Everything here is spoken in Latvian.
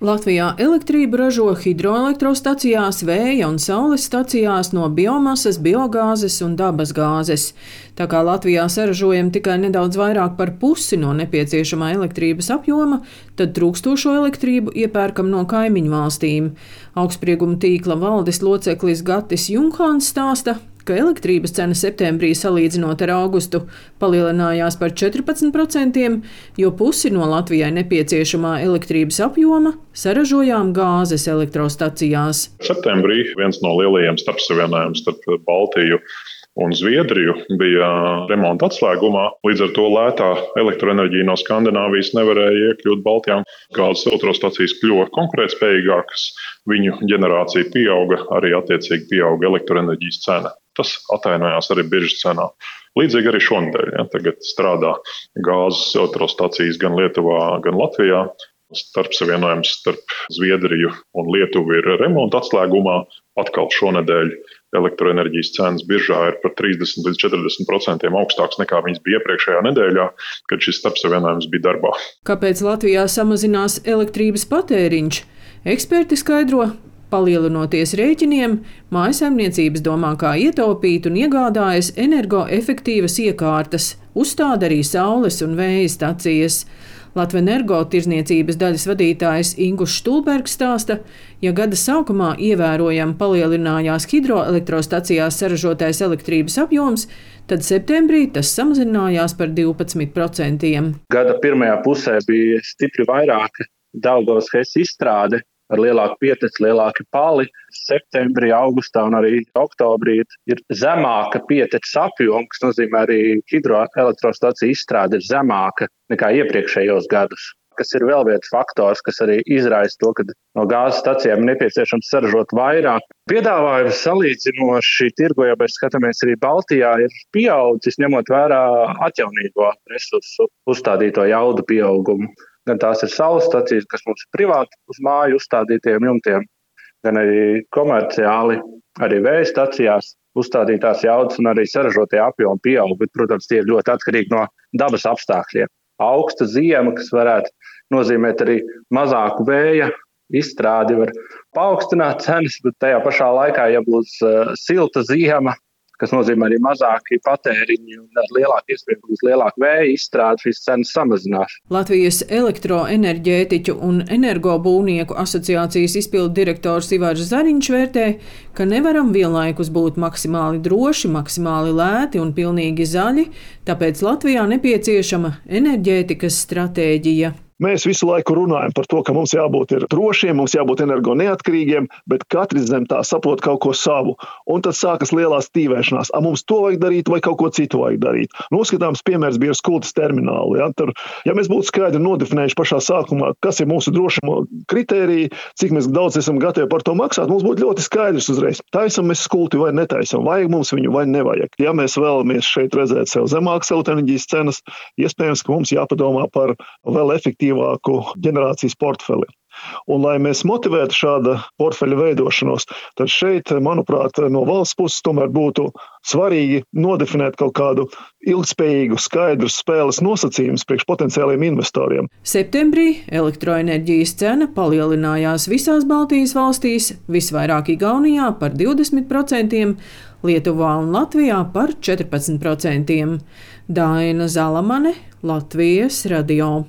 Latvijā elektrību ražo hidroelektrostacijās, vēja un saules stacijās no biomasas, biogāzes un dabasgāzes. Tā kā Latvijā saražojam tikai nedaudz vairāk par pusi no nepieciešamā elektrības apjoma, tad trūkstošo elektrību iepērkam no kaimiņu valstīm. Augstsprieguma tīkla valdes loceklis Gatis Junkhāns stāsta, ka elektrības cena septembrī salīdzinot ar augustu palielinājās par 14%, jo pusi no Latvijai nepieciešamā elektrības apjoma saražojām gāzes elektrostacijās. Septembrī viens no lielajiem starpsavienojumiem starp Baltiju un Zviedriju bija remonta atslēgumā. Līdz ar to lētā elektroenerģija no Skandināvijas nevarēja iekļūt Baltijā. Gāzes elektrostacijas kļuva konkurētspējīgākas, viņu ģenerācija pieauga, arī attiecīgi pieauga elektroenerģijas cena. Tas atainojās arī biržas cenā. Līdzīgi arī šonadēļ. Ja, tagad strādā gāzes elektrostacijas gan Lietuvā, gan Latvijā. Starpsavienojums starp Zviedriju un Lietuvu ir remonta atslēgumā. Atkal šonadēļ elektroenerģijas cenas biržā ir par 30 līdz 40% augstākas nekā viņas bija iepriekšējā nedēļā, kad šis starpsavienojums bija darbā. Kāpēc Latvijā samazinās elektrības patēriņš? Eksperti skaidro, Palielinoties rēķiniem, mājasemniecības domā, kā ietaupīt un iegādājas energoefektīvas iekārtas, uzstāda arī saules un vēja stacijas. Latvijas energo tirzniecības daļas vadītājs Ingus Stulbergs stāsta, ja gada sākumā ievērojami palielinājās hidroelektrostacijās saražotais elektrības apjoms, tad septembrī tas samazinājās par 12%. Gada pirmajā pusē bija stipri vairāk Daugavas Hess izstrāde, ar lielāku pieteci, lielāki pali. Septembrī, augustā un arī oktobrī ir zemāka pieteces apjoma, kas nozīmē arī hidroelektrostacija izstrāde ir zemāka nekā iepriekšējos gadus. Tas ir vēl viens faktors, kas arī izraisa to, ka no gāzes stacijām nepieciešams saražot vairāk. Piedāvājums salīdzinoši tirgo, ja mēs skatāmies arī Baltijā, ir pieaudzis, ņemot vērā atjaunīgo resursu uzstādīto jaudu pieaugumu. Gan tās ir saules stacijas, kas mums ir privāti uz māju uzstādītiem jumtiem, gan arī komerciāli, arī vēja stacijās uzstādītās jaudas un arī saražotie apjomi pieaug. Bet, protams, tie ir ļoti atkarīgi no dabas apstākļiem. Augsta ziema, kas varētu nozīmēt arī mazāku vēja izstrādi, var paaugstināt cenas, bet tajā pašā laikā, ja būs uh, silta ziema, kas nozīmē arī mazāki patēriņi un ar lielāku iespēju būs lielāka vēja izstrāde, šīs cenas samazinās. Latvijas elektroenerģētiķu un energobūvnieku asociācijas izpildu direktors Ivars Zariņš vērtē, ka nevaram vienlaikus būt maksimāli droši, maksimāli lēti un pilnīgi zaļi, tāpēc Latvijā nepieciešama enerģētikas stratēģija. Mēs visu laiku runājam par to, ka mums jābūt drošiem, mums jābūt energo neatkarīgiem, bet katrs zem tā saprot kaut ko savu. Un tad sākas lielās tīvēšanās. A, mums to vajag darīt, vai kaut ko citu vajag darīt. Uzskatāms piemērs bija ar skultas terminālu. Ja? Tur, ja mēs būtu skaidri nodefinējuši pašā sākumā, kas ir mūsu drošuma kritēriji, cik daudz esam gatavi par to maksāt, mums būtu ļoti skaidrs uzreiz. Taisam mēs skulti vai netaisam, vajag mums viņu vai nevajag. Ja mēs vēlamies šeit redzēt sev zemākas elektroenerģijas cenas, iespējams, ka mums jāpadomā par vēl efektīvāku efektīvāku ģenerācijas portfeli. Un, lai mēs motivētu šādu portfeļu veidošanos, tad šeit, manuprāt, no valsts puses tomēr būtu svarīgi nodefinēt kaut kādu ilgspējīgu, skaidru spēles nosacījumus priekš potenciāliem investoriem. Septembrī elektroenerģijas cena palielinājās visās Baltijas valstīs, visvairāk Igaunijā par 20%, Lietuvā un Latvijā par 14%. Daina Zalamane, Latvijas radio.